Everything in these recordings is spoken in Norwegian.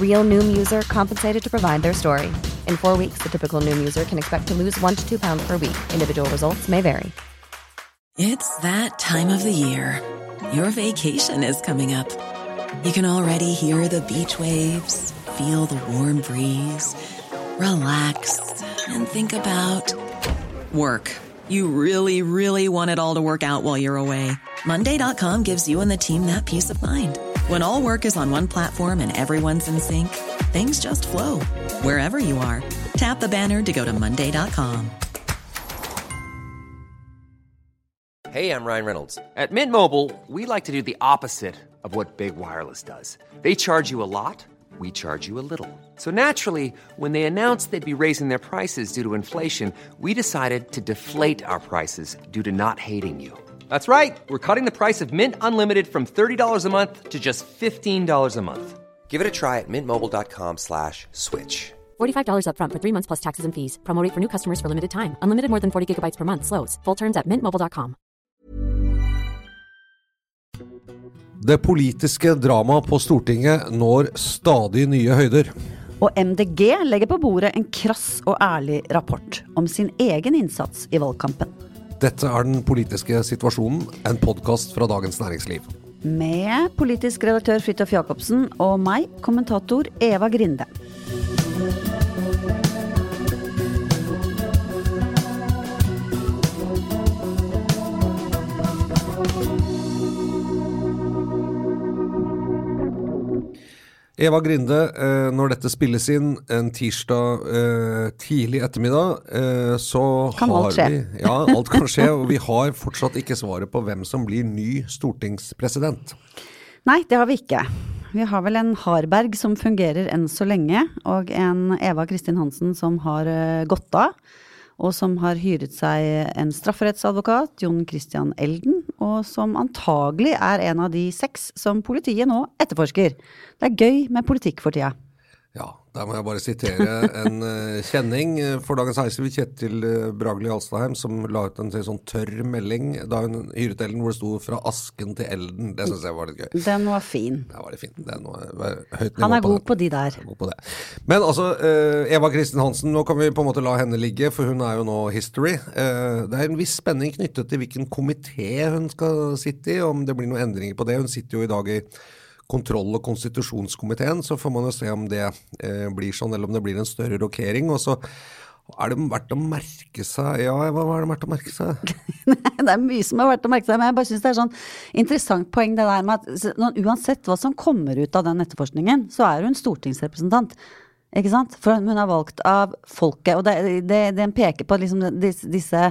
Real Noom user compensated to provide their story. In four weeks, the typical Noom user can expect to lose one to two pounds per week. Individual results may vary. It's that time of the year. Your vacation is coming up. You can already hear the beach waves, feel the warm breeze, relax, and think about work. You really, really want it all to work out while you're away. Monday.com gives you and the team that peace of mind. When all work is on one platform and everyone's in sync, things just flow wherever you are. Tap the banner to go to Monday.com. Hey, I'm Ryan Reynolds. At Mint Mobile, we like to do the opposite of what Big Wireless does. They charge you a lot, we charge you a little. So naturally, when they announced they'd be raising their prices due to inflation, we decided to deflate our prices due to not hating you. That's right. We're cutting the price of Mint Unlimited from $30 a month to just $15 a month. Give it a try at mintmobile.com slash switch. $45 upfront for three months plus taxes and fees. Promo rate for new customers for limited time. Unlimited more than 40 gigabytes per month. Slows. Full terms at mintmobile.com. Det politiske drama på Stortinget når stadig nye høyder. Og MDG legger på bordet en krass og ærlig rapport om sin egen innsats i valgkampen. Dette er Den politiske situasjonen, en podkast fra Dagens Næringsliv. Med politisk redaktør Fridtjof Jacobsen og meg, kommentator Eva Grinde. Eva Grinde, eh, når dette spilles inn en tirsdag eh, tidlig ettermiddag, eh, så Kan har alt skje. vi Ja, alt kan skje. Og vi har fortsatt ikke svaret på hvem som blir ny stortingspresident. Nei, det har vi ikke. Vi har vel en Harberg som fungerer enn så lenge, og en Eva Kristin Hansen som har gått av. Og som har hyret seg en strafferettsadvokat, Jon Christian Elden, og som antagelig er en av de seks som politiet nå etterforsker. Det er gøy med politikk for tida. Ja, der må jeg bare sitere en eh, kjenning eh, for Dagens Næringsliv, Kjetil uh, Bragli Alstadheim, som la ut en sånn tørr melding da hun hyret Elden, hvor det sto 'fra asken til elden'. Det syns jeg var litt gøy. Den var fin. Den var litt fin. Er nivå Han er god den. på de der. God på det. Men altså, eh, Eva Kristin Hansen, nå kan vi på en måte la henne ligge, for hun er jo nå history. Eh, det er en viss spenning knyttet til hvilken komité hun skal sitte i, om det blir noen endringer på det. Hun sitter jo i dag i kontroll- og konstitusjonskomiteen, så får man jo se om det eh, blir sånn, eller om det blir en større rokering. Og så er det verdt å merke seg Ja, hva er det verdt å merke seg? det er mye som er verdt å merke seg, men jeg bare syns det er sånn interessant poeng det der med at uansett hva som kommer ut av den etterforskningen, så er hun stortingsrepresentant. Ikke sant? For hun er valgt av folket, og det, det, den peker på liksom disse, disse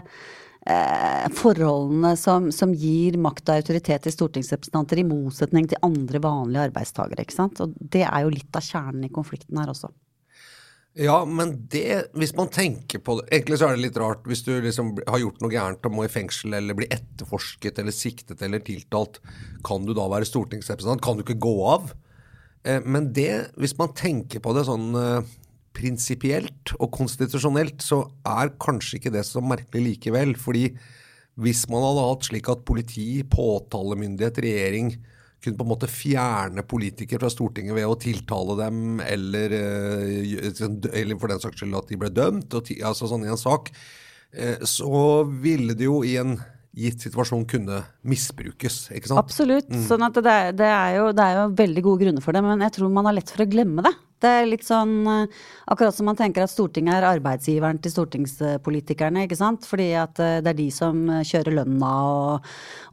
eh, forholdene som, som gir makt og autoritet til stortingsrepresentanter, i motsetning til andre vanlige arbeidstakere. Ikke sant? Og det er jo litt av kjernen i konflikten her også. Ja, men det, hvis man tenker på det Egentlig så er det litt rart hvis du liksom har gjort noe gærent og må i fengsel eller bli etterforsket eller siktet eller tiltalt. Kan du da være stortingsrepresentant? Kan du ikke gå av? Eh, men det, hvis man tenker på det sånn eh, prinsipielt og konstitusjonelt, så er kanskje ikke det så merkelig likevel. Fordi hvis man hadde hatt slik at politi, påtalemyndighet, regjering kunne på en måte fjerne politikere fra Stortinget ved å tiltale dem, eller, eh, eller for den saks skyld at de ble dømt, og altså sånn i en sak, eh, så ville det jo i en gitt situasjon kunne misbrukes, ikke sant? Absolutt. Sånn at det det, er jo, det er jo veldig gode grunner for det, men jeg tror man har lett for å glemme det. Det er litt sånn eh, akkurat som man tenker at Stortinget er arbeidsgiveren til stortingspolitikerne, ikke sant. Fordi at eh, det er de som eh, kjører lønna og,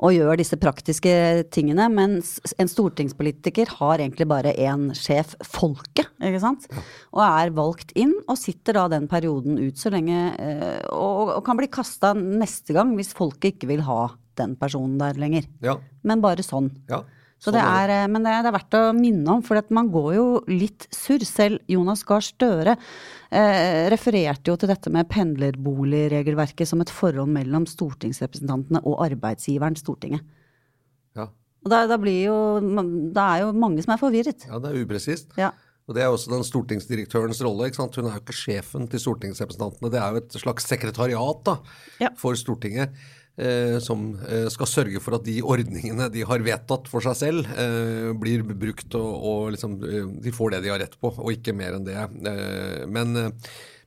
og gjør disse praktiske tingene. Mens en stortingspolitiker har egentlig bare én sjef, folket, ikke sant. Og er valgt inn, og sitter da den perioden ut så lenge Og, og kan bli kasta neste gang hvis folket ikke vil ha den personen der lenger. Ja, Men bare sånn. ja. Så det er, eh, men det er, det er verdt å minne om, for man går jo litt surr. Selv Jonas Gahr Støre eh, refererte jo til dette med pendlerboligregelverket som et forhold mellom stortingsrepresentantene og arbeidsgiveren Stortinget. Ja. Og da, da blir jo Det er jo mange som er forvirret. ja, det er upresist. Ja. Og Det er også den stortingsdirektørens rolle. ikke sant? Hun er jo ikke sjefen til stortingsrepresentantene. Det er jo et slags sekretariat da, Ja. for Stortinget. Eh, som eh, skal sørge for at de ordningene de har vedtatt for seg selv, eh, blir brukt og, og liksom, de får det de har rett på, og ikke mer enn det. Eh, men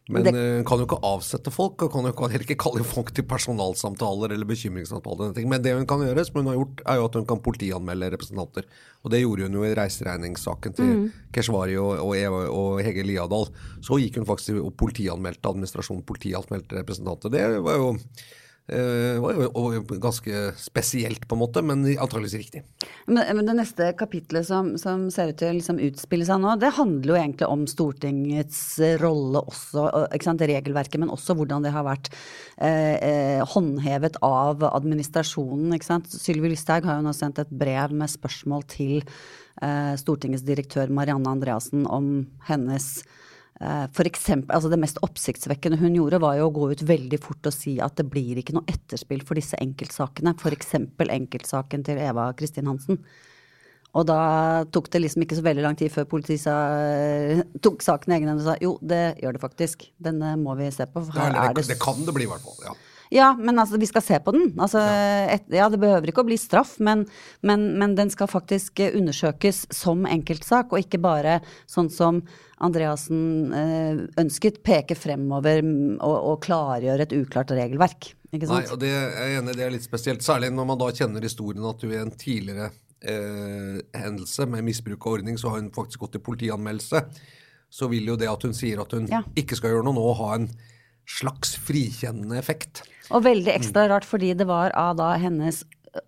men Det- kan jo ikke avsette folk, og kan jo heller ikke kalle folk til personalsamtaler eller bekymringssamtaler. Men det hun kan gjøre, som hun har gjort, er jo at hun kan politianmelde representanter. Og det gjorde hun jo i reiseregningssaken til Keshvari og, og, Eva, og Hege Liadal. Så gikk hun faktisk og politianmeldte administrasjonen, politianmeldte representanter. Det var jo, eh, var jo og ganske spesielt, på en måte, men antakeligvis riktig. Men, men det neste kapitlet som, som ser ut til å liksom utspille seg nå, det handler jo egentlig om Stortingets rolle også, og, ikke sant, regelverket, men også hvordan det har vært eh, eh, håndhevet av administrasjonen. ikke sant. Sylvi Listhaug har jo nå sendt et brev med spørsmål til eh, Stortingets direktør Marianne Andreassen om hennes Eh, For eksempel, altså det mest oppsiktsvekkende hun gjorde, var jo å gå ut veldig fort og si at det blir ikke noe etterspill for disse enkeltsakene. F.eks. enkeltsaken til Eva Kristin Hansen. Og da tok det liksom ikke så veldig lang tid før politiet sa, tok saken i egen hende og sa jo, det gjør det faktisk. Denne må vi se på. Eller er det, det det kan det bli, i hvert fall. ja. ja, men altså, vi skal se på den. Altså, et, ja, det behøver ikke å bli straff, men, men, men den skal faktisk eh, undersøkes som enkeltsak, og ikke bare sånn som Andreassen eh, ønsket, peke fremover og, og klargjøre et uklart regelverk. Nei, og det jeg er enig, i, det er litt spesielt. Særlig når man da kjenner historien at du i en tidligere eh, hendelse med misbruk av ordning, så har hun faktisk gått til politianmeldelse. Så vil jo det at hun sier at hun Ja. ikke skal gjøre noe nå, ha en slags frikjennende effekt. Og veldig ekstra rart fordi det var av da hennes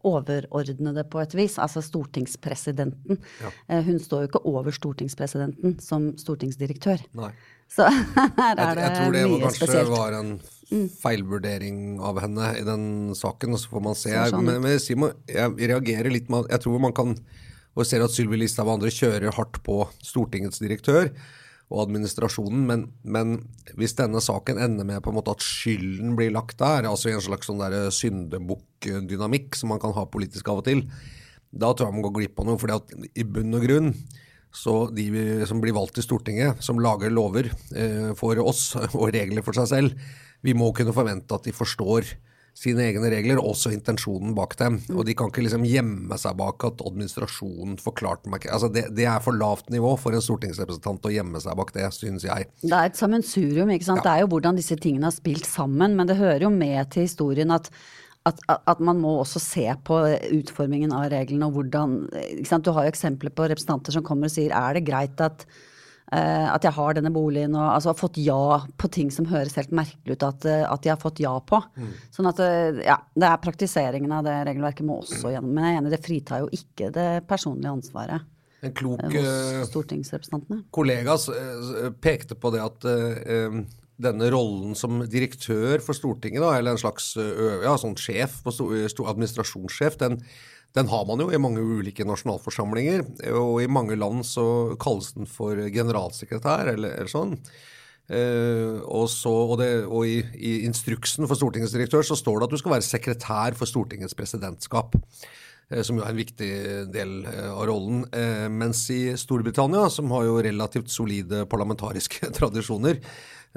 overordnede på et vis, altså stortingspresidenten. Ja. Hun står jo ikke over stortingspresidenten som stortingsdirektør. Nei. Så her er det, mye spesielt. jeg tror det var, kanskje spesielt. Mm. var en feilvurdering av henne i den saken, og så får man se. Sånn men, men jeg, jeg reagerer litt med Jeg tror man kan Og ser at Sylvi Listhaug og andre kjører hardt på Stortingets direktør og administrasjonen, men, men hvis denne saken ender med på en måte at skylden blir lagt der, altså i en slags sånn der syndebukkdynamikk som man kan ha politisk av og til, da tror jeg man går glipp av noe. fordi i bunn og grunn så de som blir valgt til Stortinget, som lager lover eh, for oss og regler for seg selv, vi må kunne forvente at de forstår sine egne regler, også intensjonen bak dem. Og de kan ikke liksom gjemme seg bak at administrasjonen forklarte meg altså det, det er for lavt nivå for en stortingsrepresentant å gjemme seg bak det, synes jeg. Det er et sammensurium, ikke sant. Det er jo hvordan disse tingene har spilt sammen. Men det hører jo med til historien at, at, at man må også se på utformingen av reglene og hvordan? Du har jo eksempler på representanter som kommer og sier er det greit at at jeg har denne boligen og altså har fått ja på ting som høres helt merkelig ut at, eh, at de har fått ja på. Sånn at eh, ja, det er praktiseringen av det regelverket må også gjennom. Men jeg er enig, det fritar jo ikke det personlige ansvaret En klok eh, eh, stortingsrepresentantene. kollega eh, pekte på det at eh, eh, denne rollen som direktør for Stortinget, da, eller en slags eh, ja, sånn sjef, administrasjonssjef, den, den har man jo i mange ulike nasjonalforsamlinger. Og i mange land så kalles den for generalsekretær, eller, eller sånn. Uh, og så, og det, og i, i instruksen for Stortingets direktør så står det at du skal være sekretær for Stortingets presidentskap. eh, Som jo er en viktig del eh, av rollen. Mens i Storbritannia, som har jo relativt solide parlamentariske tradisjoner,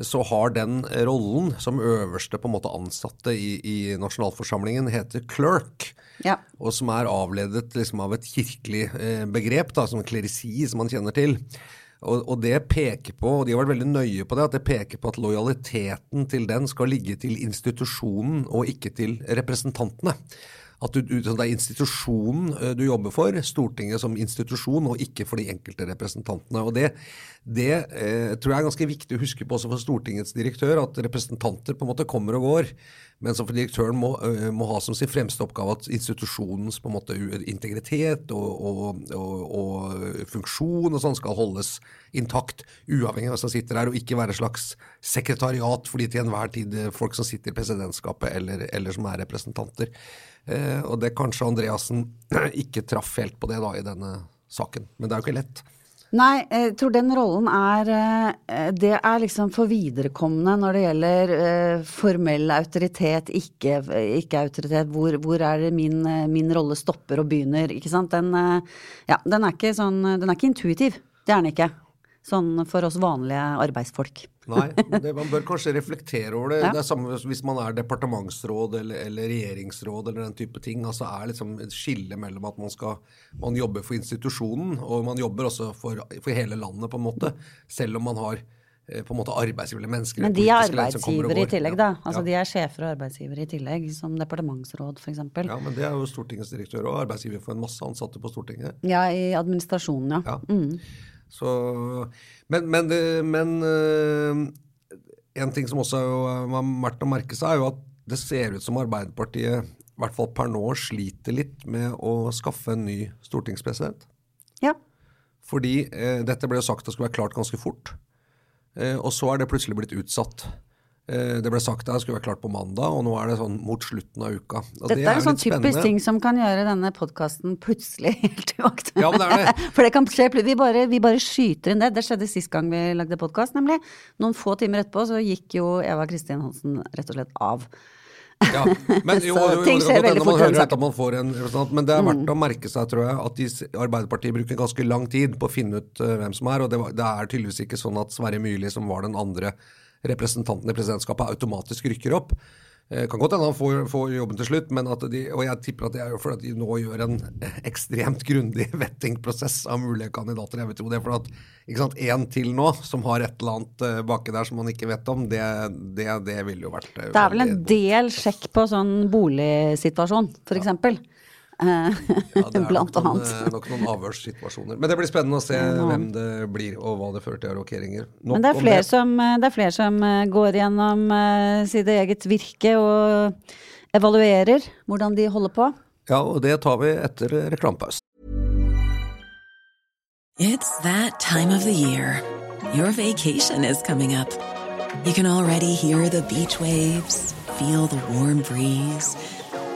så har den rollen som øverste på en måte ansatte i, i nasjonalforsamlingen heter clerk. Ja. Og som er avledet liksom av et kirkelig eh, begrep, da, som klerisi, som man kjenner til. Og, og det peker på, og de har vært veldig nøye på det, at det peker på at lojaliteten til den skal ligge til institusjonen og ikke til representantene. At du, det er institusjonen du jobber for, Stortinget som institusjon, og ikke for de enkelte representantene. Og Det, det eh, tror jeg er ganske viktig å huske på også for Stortingets direktør, at representanter på en måte kommer og går. Men som for direktøren må, må ha som sin fremste oppgave at institusjonens på en måte integritet og, og, og, og funksjon og sånn skal holdes intakt, uavhengig av hvem som sitter her, og ikke være slags sekretariat for de til enhver tid folk som sitter i presidentskapet eller, eller som er representanter. Eh, og det kanskje Andreassen ikke traff helt på det da i denne saken. Men det er jo ikke lett. Nei, jeg tror den rollen er eh, Det er liksom for viderekomne når det gjelder eh, formell autoritet, ikke-autoritet. Hvor, hvor, er det min, min, rolle stopper og begynner, ikke sant. Den, ja, den er ikke sånn Den er ikke intuitiv. Det er den ikke. Sånn for oss vanlige arbeidsfolk. Nei, det, man bør kanskje reflektere over det. Ja. Det er samme hvis man er departementsråd eller, eller, regjeringsråd eller den type ting. altså er liksom et skille mellom at man skal man jobber for institusjonen, og man jobber også for, for hele landet, på en måte. Selv om man har eh, på en måte arbeidsgivere eller mennesker. Men de er arbeidsgivere i tillegg, da. Altså ja. De er sjefer og arbeidsgivere i tillegg, som departementsråd f.eks. Ja, men det er jo Stortingets direktør og arbeidsgiver for en masse ansatte på Stortinget. Ja, i administrasjonen, ja. ja. Mm. Så, men, men, men uh, en ting som også er verdt å merke seg, er jo at det ser ut som Arbeiderpartiet i hvert fall per nå sliter litt med å skaffe en ny stortingspresident. Ja. Fordi eh, dette ble jo sagt det skulle være klart ganske fort. Eh, og så er det plutselig blitt utsatt. Eh, det ble sagt at det skulle være klart på mandag, og nå er det sånn mot slutten av uka. Og Dette det er en sånn typisk ting som kan gjøre denne podkasten plutselig helt uaktuell. Ja, men det er det. For det kan skje vi bare, vi bare skyter inn det. Det skjedde sist gang vi lagde podkast, nemlig. Noen få timer etterpå så gikk jo Eva Kristin Hansen rett og slett av. Ja, men jo, jo, jo, ting skjer veldig fort. Man hører man får en representant, men det er verdt mm. å merke seg, tror jeg, at de, Arbeiderpartiet bruker ganske lang tid på å finne ut uh, hvem som er. Og det, det er tydeligvis ikke sånn at Sverre Myrli, som var den andre representantene i presidentskapet automatisk rykker opp. Eh, kan godt hende han får, får, jobben til slutt, men at de, og jeg tipper at det er fordi de nå gjør en ekstremt grundig vettingprosess av mulige kandidater. Jeg vil tro det, for at ikke sant, En til nå som har et eller annet uh, baki der som man ikke vet om, det, det, det ville jo vært uh, Det er vel en del sjekk på sånn boligsituasjon, f.eks. Ja. Ja, det er nok noen, eh, nok noen avhørssituasjoner. Men det blir spennende å se ja. hvem det blir, og hva det fører til av rokeringer. Men det er, flere det. Som, eh, det er flere som eh, går gjennom sitt eget virke og evaluerer hvordan de holder på. Ja, og det tar vi etter reklamepausen. It's that time of the year. Your vacation is coming up. You can already hear the beach waves, feel the warm breeze,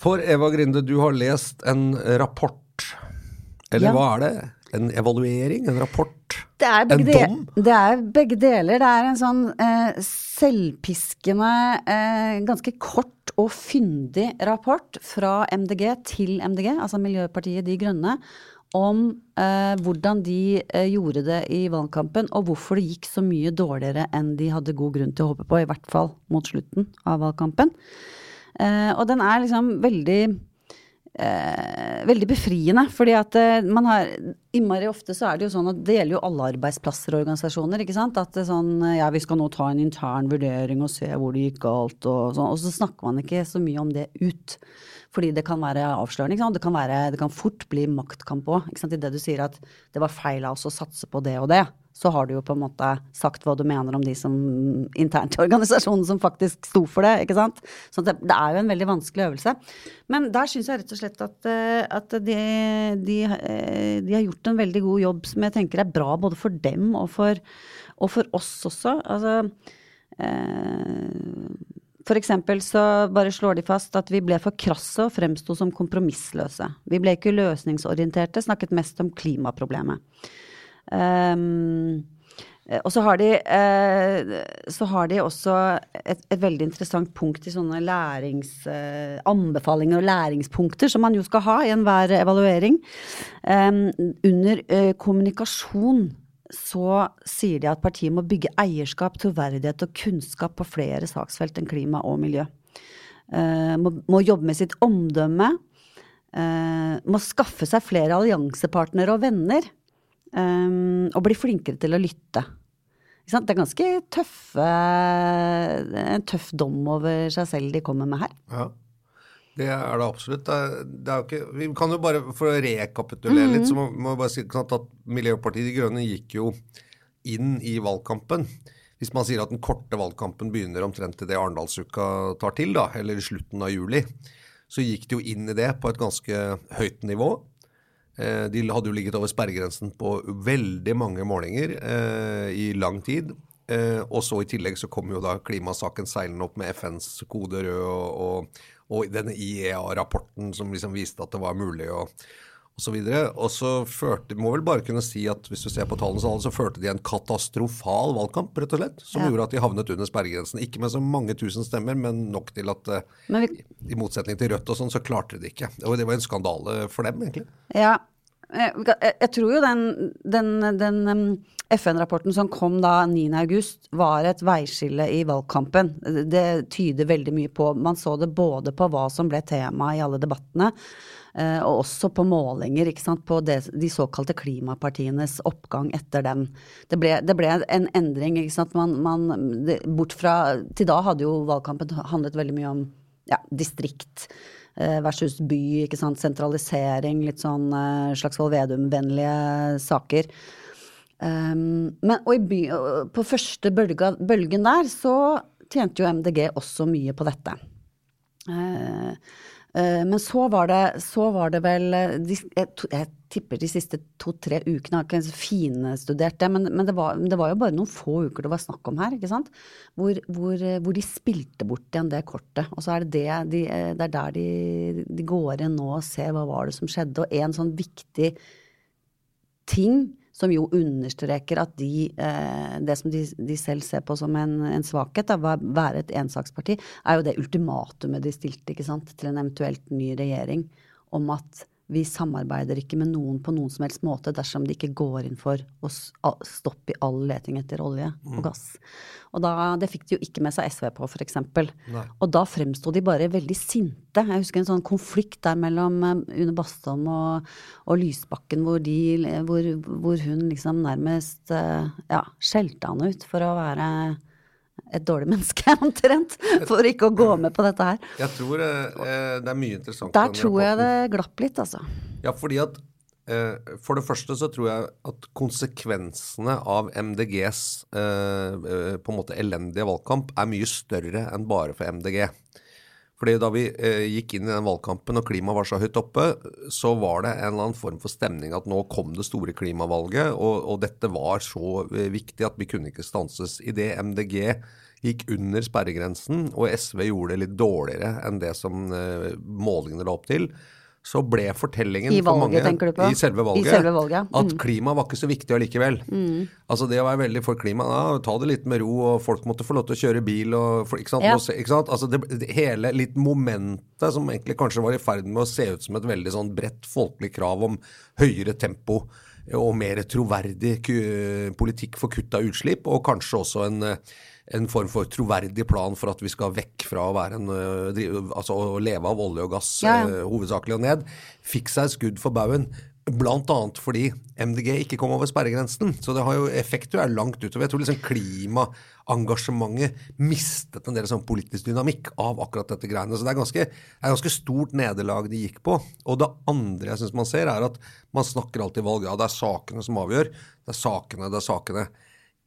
For Eva Grinde, du har lest en rapport. Eller ja. hva er det? En evaluering? En rapport? en dom? Det er begge deler. Det er en sånn eh, selvpiskende, eh, ganske kort og fyndig rapport fra MDG til MDG, altså Miljøpartiet De Grønne, om eh, hvordan de eh, gjorde det i valgkampen, og hvorfor det gikk så mye dårligere enn de hadde god grunn til å håpe på, i hvert fall mot slutten av valgkampen. Uh, og den er liksom veldig Eh, veldig befriende. Fordi at eh, man har Innmari ofte så er det jo sånn at det gjelder jo alle arbeidsplasser og organisasjoner. ikke sant? At det er sånn ja, vi skal nå ta en intern vurdering og se hvor det gikk galt og sånn. Og så snakker man ikke så mye om det ut. Fordi det kan være avslørende. ikke sant? Det kan, være, det kan fort bli maktkamp òg. I det du sier at det var feil av oss å satse på det og det. Så har du jo på en måte sagt hva du mener om de som internt i organisasjonen som faktisk sto for det, ikke sant. Så det, det er jo en veldig vanskelig øvelse. Men der syns jeg rett og slett at, eh, at de, de, eh, de, har gjort en veldig god jobb som jeg tenker er bra både for dem og for, og for oss også. Altså eh, for eksempel så bare slår de fast at vi ble for krasse og fremsto som kompromissløse. Vi ble ikke løsningsorienterte, snakket mest om klimaproblemet. Um, og så har, de, uh, så har de også et, et, veldig interessant punkt i sånne lærings... Uh, anbefalinger og læringspunkter, som man jo skal ha i enhver evaluering. Um, under kommunikasjon så sier de at partiet må bygge eierskap, troverdighet og kunnskap på flere saksfelt enn klima og miljø. Må, må, jobbe med sitt omdømme. Må skaffe seg flere alliansepartnere og venner. Um, og bli flinkere til å lytte. Det er ganske tøffe, en tøff dom over seg selv de kommer med her. Ja. Det er det absolutt. Det er, det er ikke, vi kan jo bare, For å rekapitulere mm litt, så må, må vi bare si at Miljøpartiet De Grønne gikk jo inn i valgkampen. Hvis man sier at den korte valgkampen begynner omtrent til det Arendalsuka tar til, da, eller i slutten av juli, så gikk de jo inn i det på et ganske høyt nivå. Eh, de hadde jo ligget over sperregrensen på veldig mange målinger eh, i lang tid. Eh, og så i tillegg så kom jo da klimasaken seilende opp med FNs kode rød og, og, og denne IEA-rapporten som liksom viste at det var mulig å videre. Og så førte, må vel bare kunne si at hvis du ser på tallene, så, så førte de en katastrofal valgkamp, rett og slett. Som ja. gjorde at de havnet under sperregrensen. Ikke med så mange tusen stemmer, men nok til at eh, vi, i motsetning til Rødt og sånn, så klarte de det ikke. Og det var en skandale for dem, egentlig. Ja, jeg, jeg tror jo den, den, den FN-rapporten som kom da 9.8, var et veiskille i valgkampen. Det tyder veldig mye på Man så det både på hva som ble tema i alle debattene, eh, og også på målinger, sant, på det, de såkalte klimapartienes oppgang etter dem. Det ble, det ble en endring. Man, man, det, bort fra Til da hadde jo valgkampen handlet veldig mye om ja, distrikt eh, versus by. Sentralisering, litt sånn eh, Slagsvold Vedum-vennlige saker. Um, men, og by, på første bølga, bølgen der så tjente jo MDG også mye på dette. Uh, men så var, det, så var det vel jeg, jeg, tipper de siste to-tre ukene har ikke finstudert det, men, men det, var, det, var, jo bare noen få uker det var snakk om her, ikke sant? Hvor, hvor, hvor de spilte bort igjen det kortet. Og så er det, det, de, det er der de, de går inn nå og ser hva var det som skjedde. Og en sånn viktig ting som jo understreker at de, eh, det som de, de, selv ser på som en, en svakhet, å være et ensaksparti, er jo det ultimatumet de stilte sant, til en eventuelt ny regjering om at vi samarbeider ikke med noen på noen som helst måte dersom de ikke går inn for å stoppe i all leting etter olje og mm. gass. Og da, Det fikk de jo ikke med seg SV på, f.eks. Og da fremsto de bare veldig sinte. Jeg husker en sånn konflikt der mellom eh, Une Bastholm og, og Lysbakken, hvor, de, hvor, hvor, hun liksom nærmest eh, ja, skjelte han ut for å være et dårlig menneske, omtrent, for ikke å gå med på dette her. Jeg tror eh, det er mye interessant. Der tror jeg det glapp litt, altså. Ja, fordi at eh, For det første så tror jeg at konsekvensene av MDGs eh, eh, på en måte elendige valgkamp er mye større enn bare for MDG. Fordi Da vi eh, gikk inn i den valgkampen og klimaet var så høyt oppe, så var det en eller annen form for stemning at nå kom det store klimavalget, og, og dette var så eh, viktig at vi kunne ikke stanses. Idet MDG gikk under sperregrensen og SV gjorde det litt dårligere enn det som eh, målingene la opp til, så ble fortellingen valget, for mange, på? I selve valget, I selve valget. Mm. at klima var ikke så viktig allikevel. Mm. Altså det å være veldig for klima, ja, ta det litt med ro, og folk måtte få lov til å kjøre bil og ikke sant? Ja. Ikke sant? Altså det, det, hele litt momentet som egentlig kanskje var i ferd med å se ut som et veldig sånn bredt folkelig krav om høyere tempo og mer troverdig politikk for kutt av utslipp, og kanskje også en en form for troverdig plan for at vi skal vekk fra å, være en, altså å leve av olje og gass ja, ja. uh, hovedsakelig og ned, fikk seg skudd for baugen. Annet fordi MDG ikke kom over sperregrensen. Så det har jo effekt jo er langt utover. Jeg tror liksom klimaengasjementet mistet en del sånn politisk dynamikk av akkurat dette greiene. Så det er ganske, det er ganske stort nederlag de gikk på. Og det andre jeg syns man ser, er at man snakker alltid valg. Ja, det er sakene som avgjør. Det er sakene, det er sakene.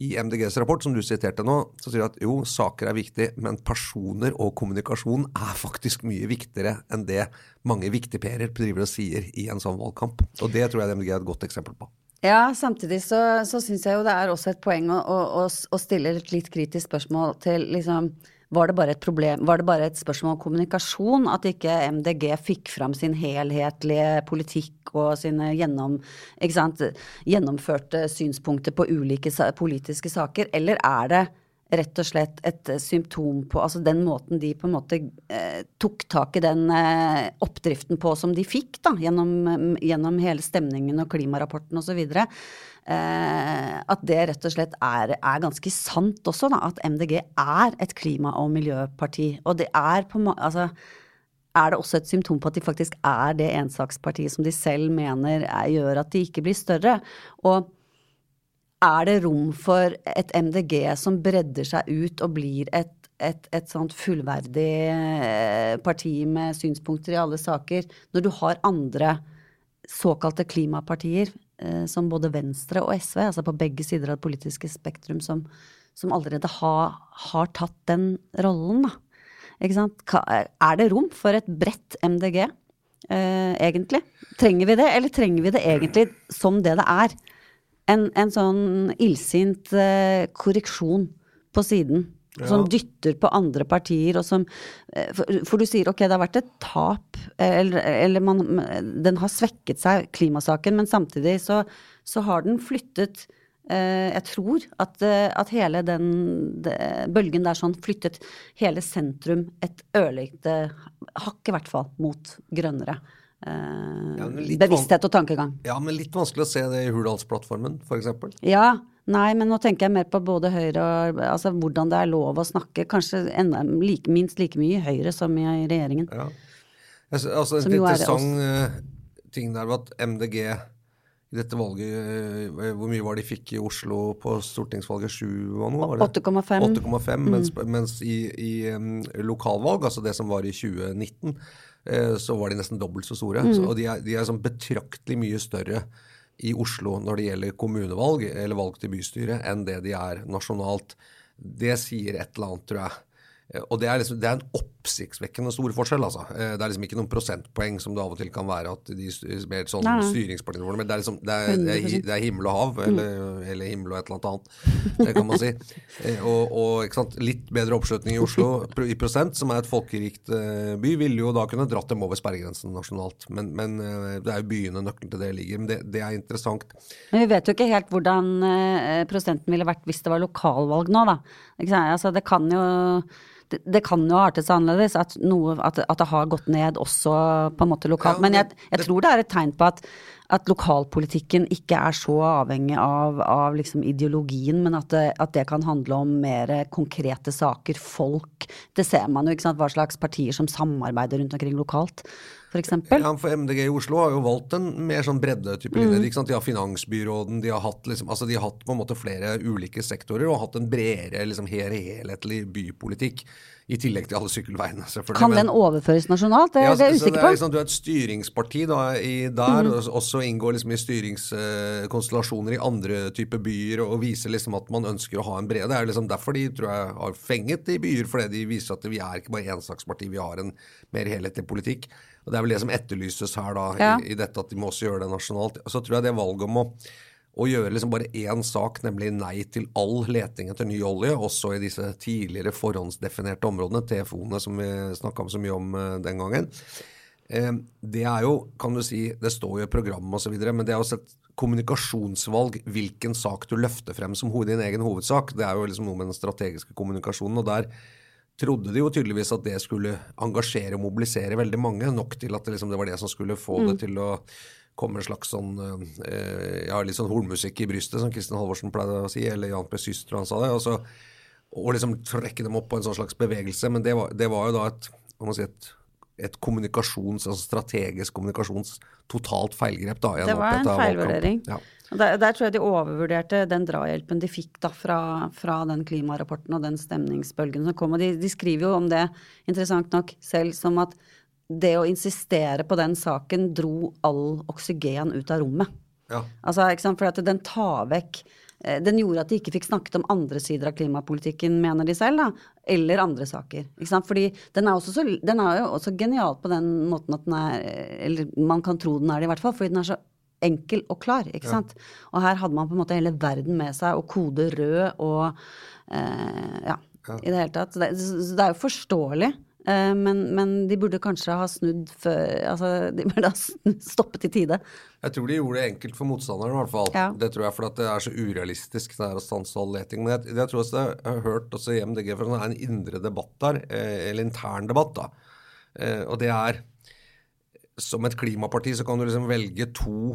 I MDGs rapport, som du siterte nå, så sier de at jo, saker er viktig, men personer og kommunikasjon er faktisk mye viktigere enn det mange viktigperer driver og sier i en sånn valgkamp. Og det tror jeg MDG er et godt eksempel på. Ja, samtidig så, så syns jeg jo det er også et poeng å, å, å stille et litt kritisk spørsmål til liksom var det, bare et problem, var det bare et spørsmål om kommunikasjon at ikke MDG fikk fram sin helhetlige politikk og sine gjennom, sant, gjennomførte synspunkter på ulike politiske saker, eller er det rett og slett et symptom på altså den måten de på en måte eh, tok tak i den eh, oppdriften på som de fikk da, gjennom, gjennom hele stemningen og klimarapporten osv. Eh, at det rett og slett er, er ganske sant også, da, at MDG er et klima- og miljøparti. Og det er på altså, er det også et symptom på at de faktisk er det ensakspartiet som de selv mener er, gjør at de ikke blir større. Og er det rom for et MDG som bredder seg ut og blir et, et, et sånt fullverdig eh, parti med synspunkter i alle saker, når du har andre såkalte klimapartier som både Venstre og SV, altså på begge sider av det politiske spektrum, som, som allerede har, har, tatt den rollen, da. Ikke sant? Er det rom for et bredt MDG, eh, egentlig? Trenger vi det, eller trenger vi det egentlig som det det er? En, en sånn illsint eh, korreksjon på siden ja. Som dytter på andre partier, og som eh, for, for, du sier ok, det har vært et tap, eller, eller man, Den har svekket seg, klimasaken, men samtidig så, så har den flyttet eh, Jeg tror at, eh, at hele den de, bølgen der sånn flyttet hele sentrum et ørlite hakk, i hvert fall, mot grønnere. Eh, ja, bevissthet og tankegang. Ja, men litt vanskelig å se det i Hurdalsplattformen, f.eks. Ja, Nei, men nå tenker jeg mer på både Høyre og altså hvordan det er lov å snakke. Kanskje enda, like, minst like mye i Høyre som i regjeringen. Ja. Altså, altså En interessant uh, ting der var at MDG i dette valget uh, Hvor mye var det de fikk i Oslo på stortingsvalget? 7 og noe? 8,5. 8,5, mm. Mens, mens, i, i lokalvalg, altså det som var i 2019, uh, så var de nesten dobbelt så store. Mm. Så, og de er, de er sånn betraktelig mye større i Oslo når det gjelder kommunevalg eller valg til bystyret, enn det de er nasjonalt. Det sier et eller annet, tror jeg. Eh, og det er, liksom, det er, en oppsiktsvekkende stor forskjell. altså. Eh, det er liksom ikke noen prosentpoeng som det av og til kan være at de mer sånn styringspartiene våre Men det er, liksom, det er, det er, himmel og hav, mm. eller, eller, himmel og et eller annet annet. Det kan man si. Eh, og, og litt bedre oppslutning i Oslo i prosent, som er et folkerikt by, ville jo da kunne dratt dem over sperregrensen nasjonalt. Men, men det er jo byene nøkkelen til det ligger. Men det, det, er interessant. Men vi vet jo ikke helt hvordan prosenten ville vært hvis det var lokalvalg nå, da. Altså, det kan jo det, det, kan jo artes annerledes, at, noe, at, at, det har gått ned også på en måte lokalt. Ja, men jeg, jeg, tror det er et tegn på at, at lokalpolitikken ikke er så avhengig av, av liksom ideologien, men at det, at det, kan handle om mer konkrete saker, folk. Det ser man jo, ikke sant, hva slags partier som samarbeider rundt omkring lokalt. Eksempel. ja, for MDG i Oslo har jo valgt en mer sånn breddetype linje. Mm. De har finansbyråden, de har, hatt, liksom, altså de har hatt på en måte flere ulike sektorer og hatt en bredere, liksom, helhetlig bypolitikk. I tillegg til alle sykkelveiene. Kan den overføres nasjonalt? Det, ja, det er jeg usikker på. Liksom, du er et styringsparti da, i, der, mm. og også inngår liksom i styringskonstellasjoner i andre typer byer, og viser liksom at man ønsker å ha en brede. Det er liksom derfor de tror jeg har fenget i byer, fordi de viser at vi er ikke bare ensaksparti, vi har en mer helhetlig politikk. Og Det er vel det som etterlyses her da, ja. i, i, dette, at de må også gjøre det nasjonalt. Så tror jeg det valget om å å gjøre liksom bare én sak, nemlig nei til all leting etter ny olje, også i disse tidligere forhåndsdefinerte områdene, TFO-ene som vi snakka så mye om uh, den gangen. Uh, det er jo, kan du si, det står jo i programmet osv., men det er også et kommunikasjonsvalg hvilken sak du løfter frem som din egen hovedsak. Det er jo liksom noe med den strategiske kommunikasjonen. og der trodde de jo tydeligvis at det skulle engasjere og mobilisere veldig mange, nok til at det, liksom, det var det som skulle få mm. det til å komme en slags sånn eh, ja, litt sånn hornmusikk i brystet, som Kristin Halvorsen pleide å si, eller Jan P. Syster, han sa det. Og, så, og liksom trekke dem opp på en sånn slags bevegelse. Men det var, det var jo da et, si, et et kommunikasjons, altså strategisk kommunikasjons totalt feilgrep. da. Det var en feilvurdering. Ja. Der, der tror jeg de overvurderte den drahjelpen de fikk da fra, fra den klimarapporten og den stemningsbølgen som kom. Og de, de skriver jo om det, interessant nok, selv som at det å insistere på den saken dro all oksygen ut av rommet. Ja. Altså? For den tar vekk Den gjorde at de ikke fikk snakket om andre sider av klimapolitikken, mener de selv, da. Eller andre saker. Ikke sant? Fordi den er, også så, den er jo også genial på den måten at den er Eller man kan tro den er det, i hvert fall. Fordi den er så enkel og klar. ikke sant? Og her hadde man på en måte hele verden med seg, og kode rød og eh, ja, i det hele tatt. Så det, så det er jo forståelig. Eh, Men, men de burde kanskje ha snudd før Altså, de burde ha stoppet i tide. Jeg tror de gjorde det enkelt for motstanderen, i hvert fall. Ja. Det tror jeg fordi det er så urealistisk det er å stanse all leting. Men jeg, jeg tror også jeg har hørt også i MDG for det er en indre debatt der, eh, eller intern debatt, da. Eh, og det er Som et klimaparti så kan du liksom velge to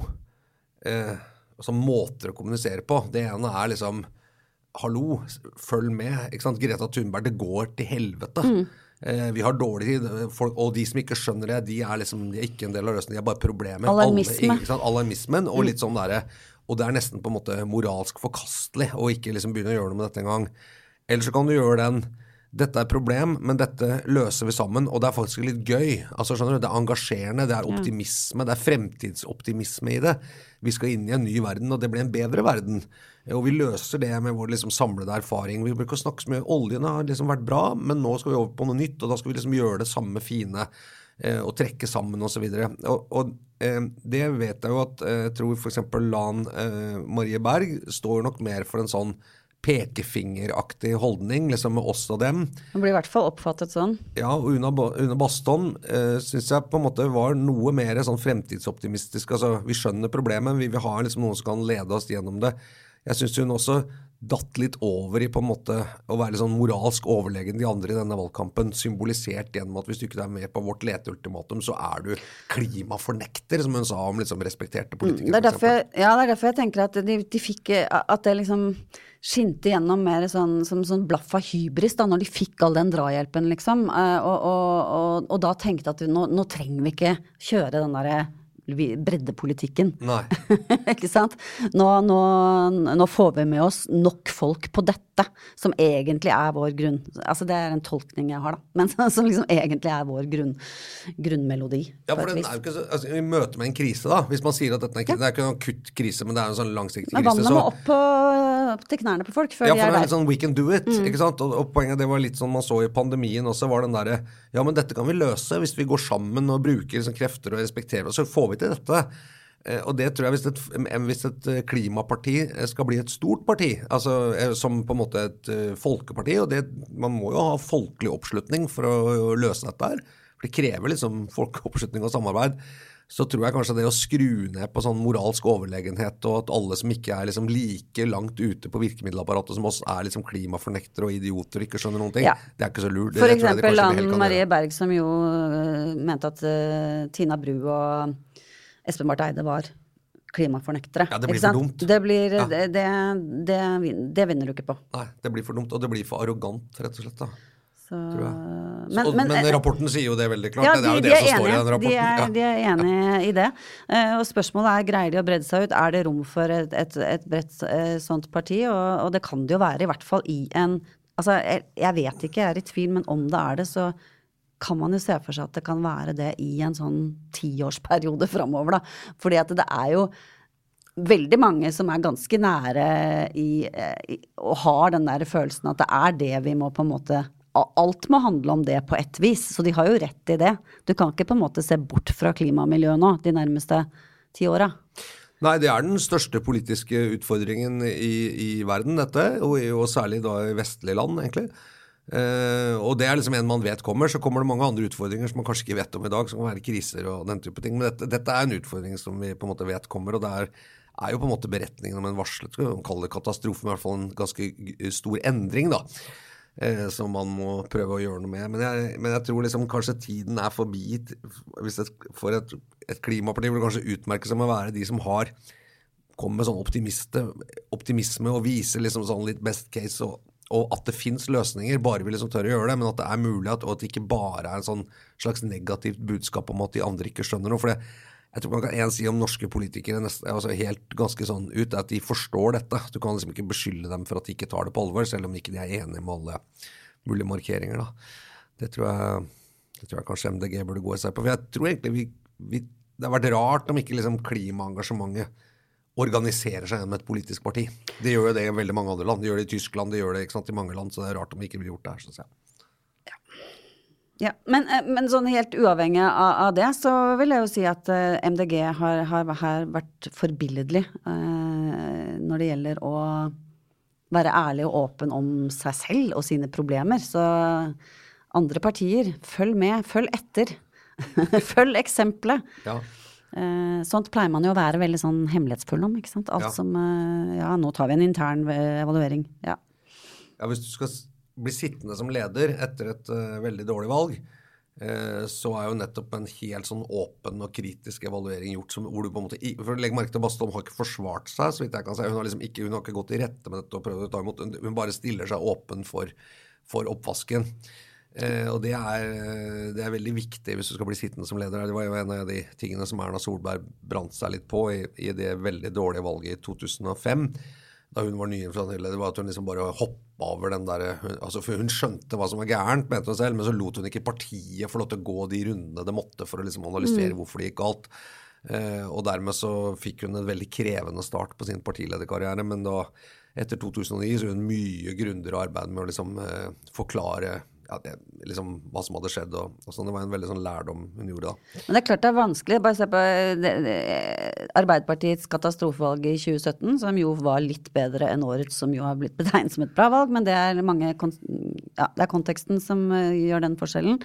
eh, altså måter å kommunisere på. Det ene er liksom Hallo, følg med. Greta Thunberg, det går til helvete. Mm. Eh, vi har dårlig tid. Folk, og de som ikke skjønner det, de er liksom, de er ikke en del av løsningen, de er bare problemet. Alarmisme. Alle. Alarmismen. Og litt sånn derre Og det er nesten på en måte moralsk forkastelig å ikke liksom begynne å gjøre noe med dette engang. Eller så kan du gjøre den dette er et problem, men dette løser vi sammen. Og det er faktisk litt gøy. Altså skjønner du, Det er engasjerende, det er optimisme, det er fremtidsoptimisme i det. Vi skal inn i en ny verden, og det blir en bedre verden. Og vi løser det med vår liksom samlede erfaring. Vi bruker å snakke så mye Oljen har liksom vært bra, men nå skal vi over på noe nytt, og da skal vi liksom gjøre det samme fine. eh, Og trekke sammen osv. Og, og eh, det vet jeg jo at eh, jeg tror f.eks. Lan Marie Berg står nok mer for en sånn pekefingeraktig holdning, liksom med oss og dem. Hun blir i hvert fall oppfattet sånn. Ja, og Una, Una Baston eh, syns jeg på en måte var noe mer sånn fremtidsoptimistisk. Altså, vi skjønner problemet, vi vil ha liksom noen som kan lede oss gjennom det. Jeg syns hun også datt litt over i på en måte å være litt sånn moralsk overlegen de andre i denne valgkampen, symbolisert gjennom at hvis du ikke er med på vårt leteultimatum, så er du klimafornekter, som hun sa om liksom respekterte politikere. Mm, Det er, derfor, jeg- ja, det er derfor jeg tenker at de, de fikk At det liksom skinte gjennom mer sånn, som sånn blaff av hybris da, når de fikk all den drahjelpen, liksom. Eh, Og, og, og, og da tenkte at nå, nå trenger vi ikke kjøre den derre breddepolitikken. Nei. ikke sant? Nå, nå, nå får vi med oss nok folk på dette, som egentlig er vår grunn. Altså det er en tolkning jeg har, da. Men som liksom egentlig er vår grunn, grunnmelodi. Ja, for den er jo ikke så, altså, I møte med en krise, da, hvis man sier at dette er, krise, det er ikke en akutt krise, men det er en sånn langsiktig Men krise. vannet så- må opp opp, til knærne på folk før Ja, de for er det er der. litt sånn we can do it. ikke sant? Og, og poenget det var litt sånn man så i pandemien også, var den derre Ja, men dette kan vi løse hvis vi går sammen og bruker liksom krefter og respekterer oss, så får vi til dette. Eh, Og det tror jeg hvis et, hvis et eh, klimaparti eh, skal bli et stort parti, altså som på en måte et folkeparti, og det, man må jo ha folkelig oppslutning for å, løse dette her, for det krever liksom folkeoppslutning og samarbeid, så tror jeg kanskje det å skru ned på sånn moralsk overlegenhet, og at alle som ikke er liksom like langt ute på virkemiddelapparatet som oss, er liksom klimafornektere og idioter og ikke skjønner noen ting, Ja. det er ikke så lurt. For eksempel Anne Marie. Berg, som jo uh, mente at uh, Tina Bru og Espen Barth Eide var klimafornektere. Ja, det blir for dumt. Det, blir, Ja. det, det, det, det vinner du ikke på. Nei, det blir for dumt, og det blir for arrogant, rett og slett. da. Så, Tror jeg. men, men, men, rapporten sier jo det veldig klart. ja, det de, er jo de det som står i den enige. De er, ja. de er enige i det. Eh, og spørsmålet er greier de å bredde seg ut. Er det rom for et, et, et bredt eh, sånt parti? Og, og det kan det jo være, i hvert fall i en Altså, jeg, jeg vet ikke, jeg er i tvil, men om det er det, så kan man jo se for seg at det kan være det i en sånn tiårsperiode framover, da. Fordi at det er jo veldig mange som er ganske nære i, eh, i og har den der følelsen at det er det vi må på en måte Alt må handle om det på ett vis, så de har jo rett i det. Du kan ikke på en måte se bort fra klima og miljø nå de nærmeste ti åra. Nei, det er den største politiske utfordringen i, i verden, dette. Og, og særlig da i vestlige land, egentlig. Eh, og det er liksom en man vet kommer. Så kommer det mange andre utfordringer som man kanskje ikke vet om i dag, som kan være kriser og den type ting. Men dette, dette er en utfordring som vi på en måte vet kommer. Og det er, er jo på en måte beretningen om en varslet kalle det katastrofe, men i hvert fall en ganske stor endring, da. Eh, som man må prøve å gjøre noe med. Men jeg, men jeg tror liksom kanskje tiden er forbi hvis et, for et, et klimaparti vil kanskje utmerke seg med å være de som har kommer med sånn optimisme og viser liksom sånn litt best case og, og at det fins løsninger, bare vi liksom tør å gjøre det, men at det er mulig, at, og at det ikke bare er en sånn slags negativt budskap om at de andre ikke skjønner noe. for det jeg tror man kan en si om norske politikere nesten, altså helt ganske sånn ut, at de forstår dette. Du kan liksom ikke beskylde dem for at de ikke tar det på alvor, selv om ikke de er enige med alle mulige markeringer. Det tror jeg, det tror jeg kanskje MDG burde gå i seg på. For jeg tror egentlig vi, vi Det har vært rart om ikke liksom klimaengasjementet organiserer seg gjennom et politisk parti. Det gjør jo det i veldig mange andre land. De gjør det i Tyskland, de gjør det sant, i mange land, så det er rart om det ikke blir gjort der, syns jeg. Ja, men, eh, men, sånn helt uavhengig av, av, det, så vil jeg jo si at eh, MDG har, har, har, vært forbilledlig eh, når det gjelder å være ærlig og åpen om seg selv og sine problemer. Så andre partier, følg med, følg etter. følg eksempelet. Ja. Uh, sånt pleier man jo å være veldig sånn hemmelighetsfull om, ikke sant. Alt ja. som Ja, nå tar vi en intern evaluering. Ja. ja, hvis du skal bli sittende som leder etter et uh, veldig dårlig valg, uh, så er jo nettopp en helt sånn åpen og kritisk evaluering gjort. Som, hvor du på en måte, for Legg merke til Bastholm har ikke forsvart seg, så vidt jeg kan si. Hun har liksom ikke, hun har ikke gått i rette med dette og prøvd å ta imot. Hun bare stiller seg åpen for, for oppvasken. Uh, og det er, det er, veldig viktig hvis du skal bli sittende som leder. Det var jo en av de tingene som Erna Solberg brant seg litt på i, i det veldig dårlige valget i 2005 da hun var nyinnsatt leder, var at hun liksom bare hoppa over den der altså For hun skjønte hva som var gærent, mente hun selv, men så lot hun ikke partiet få lov til å gå de rundene det måtte for å liksom analysere mm. hvorfor det gikk galt. Eh, og dermed så fikk hun en veldig krevende start på sin partilederkarriere. Men da, etter 2009, så gjorde hun mye grundigere arbeid med å liksom eh, forklare ja, det, liksom, hva som hadde skjedd. Og, og sånn. Det var en veldig sånn lærdom hun gjorde da. Men det er klart det er vanskelig. Bare se på det, det, Arbeiderpartiets katastrofevalg i 2017, som jo var litt bedre enn årets, som jo har blitt betegnet som et bra valg. Men det er, mange, ja, det er konteksten som uh, gjør den forskjellen.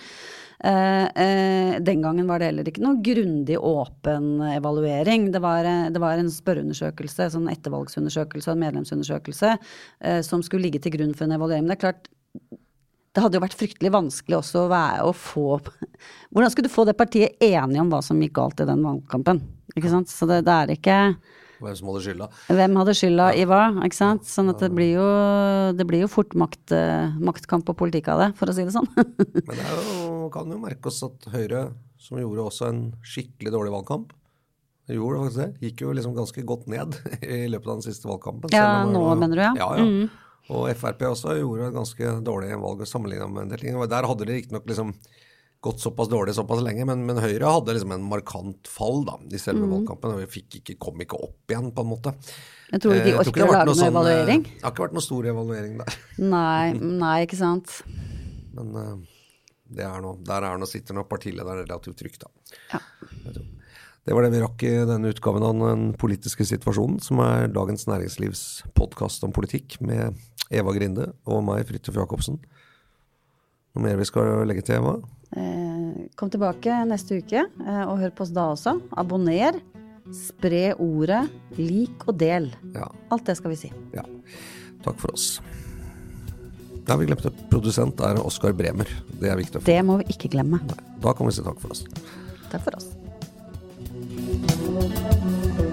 Uh, uh, den gangen var det heller ikke noe grundig åpen evaluering. Det var, det var en spørreundersøkelse, sånn ettervalgsundersøkelse og en medlemsundersøkelse, som skulle ligge til grunn for en evaluering. Men det er klart, det hadde jo vært fryktelig vanskelig også å, være, å få Hvordan skulle du få det partiet enige om hva som gikk galt i den valgkampen? Ikke sant? Så det, det er ikke hvem som hadde skylda. Hvem hadde skylda ja. i hva, ikke sant. Sånn at det blir jo, det blir jo fort makt, maktkamp og politikk av det, for å si det sånn. Men det jo, kan jo merke oss at Høyre, som gjorde også en skikkelig dårlig valgkamp, gjorde faktisk det, gikk jo liksom ganske godt ned i løpet av den siste valgkampen. Ja, nå mener du, ja. ja, ja. Mm. Og Frp også gjorde et ganske dårlig valg sammenligna med en del ting. Der hadde det riktignok liksom gått såpass dårlig såpass lenge, men, men, Høyre hadde liksom en markant fall da, i selve mm. valgkampen. og vi ikke, kom ikke opp igjen, på en måte. Jeg tror ikke de eh, orker å lage noen sånn, evaluering? Det har ikke vært noen stor evaluering der. Nei, nei ikke sant. Men uh, det er noe, der er nå sitter nå partilederen relativt trygt, da. Ja. Det var det vi rakk i denne utgaven av Den politiske situasjonen, som er Dagens Næringslivs podkast om politikk, med Eva Grinde og meg, Fridtjof Jacobsen. Noe mer vi skal legge til, Eva? Eh, kom tilbake neste uke, eh, og hør på oss da også. Abonner. Spre ordet. Lik og del. Ja. Alt det skal vi si. Ja. Takk for oss. Ja, vi glemte produsent er Oskar Bremer. Det er viktig. Det må vi ikke glemme. Nei. Da kan vi si takk for oss. Takk for oss. Thank you.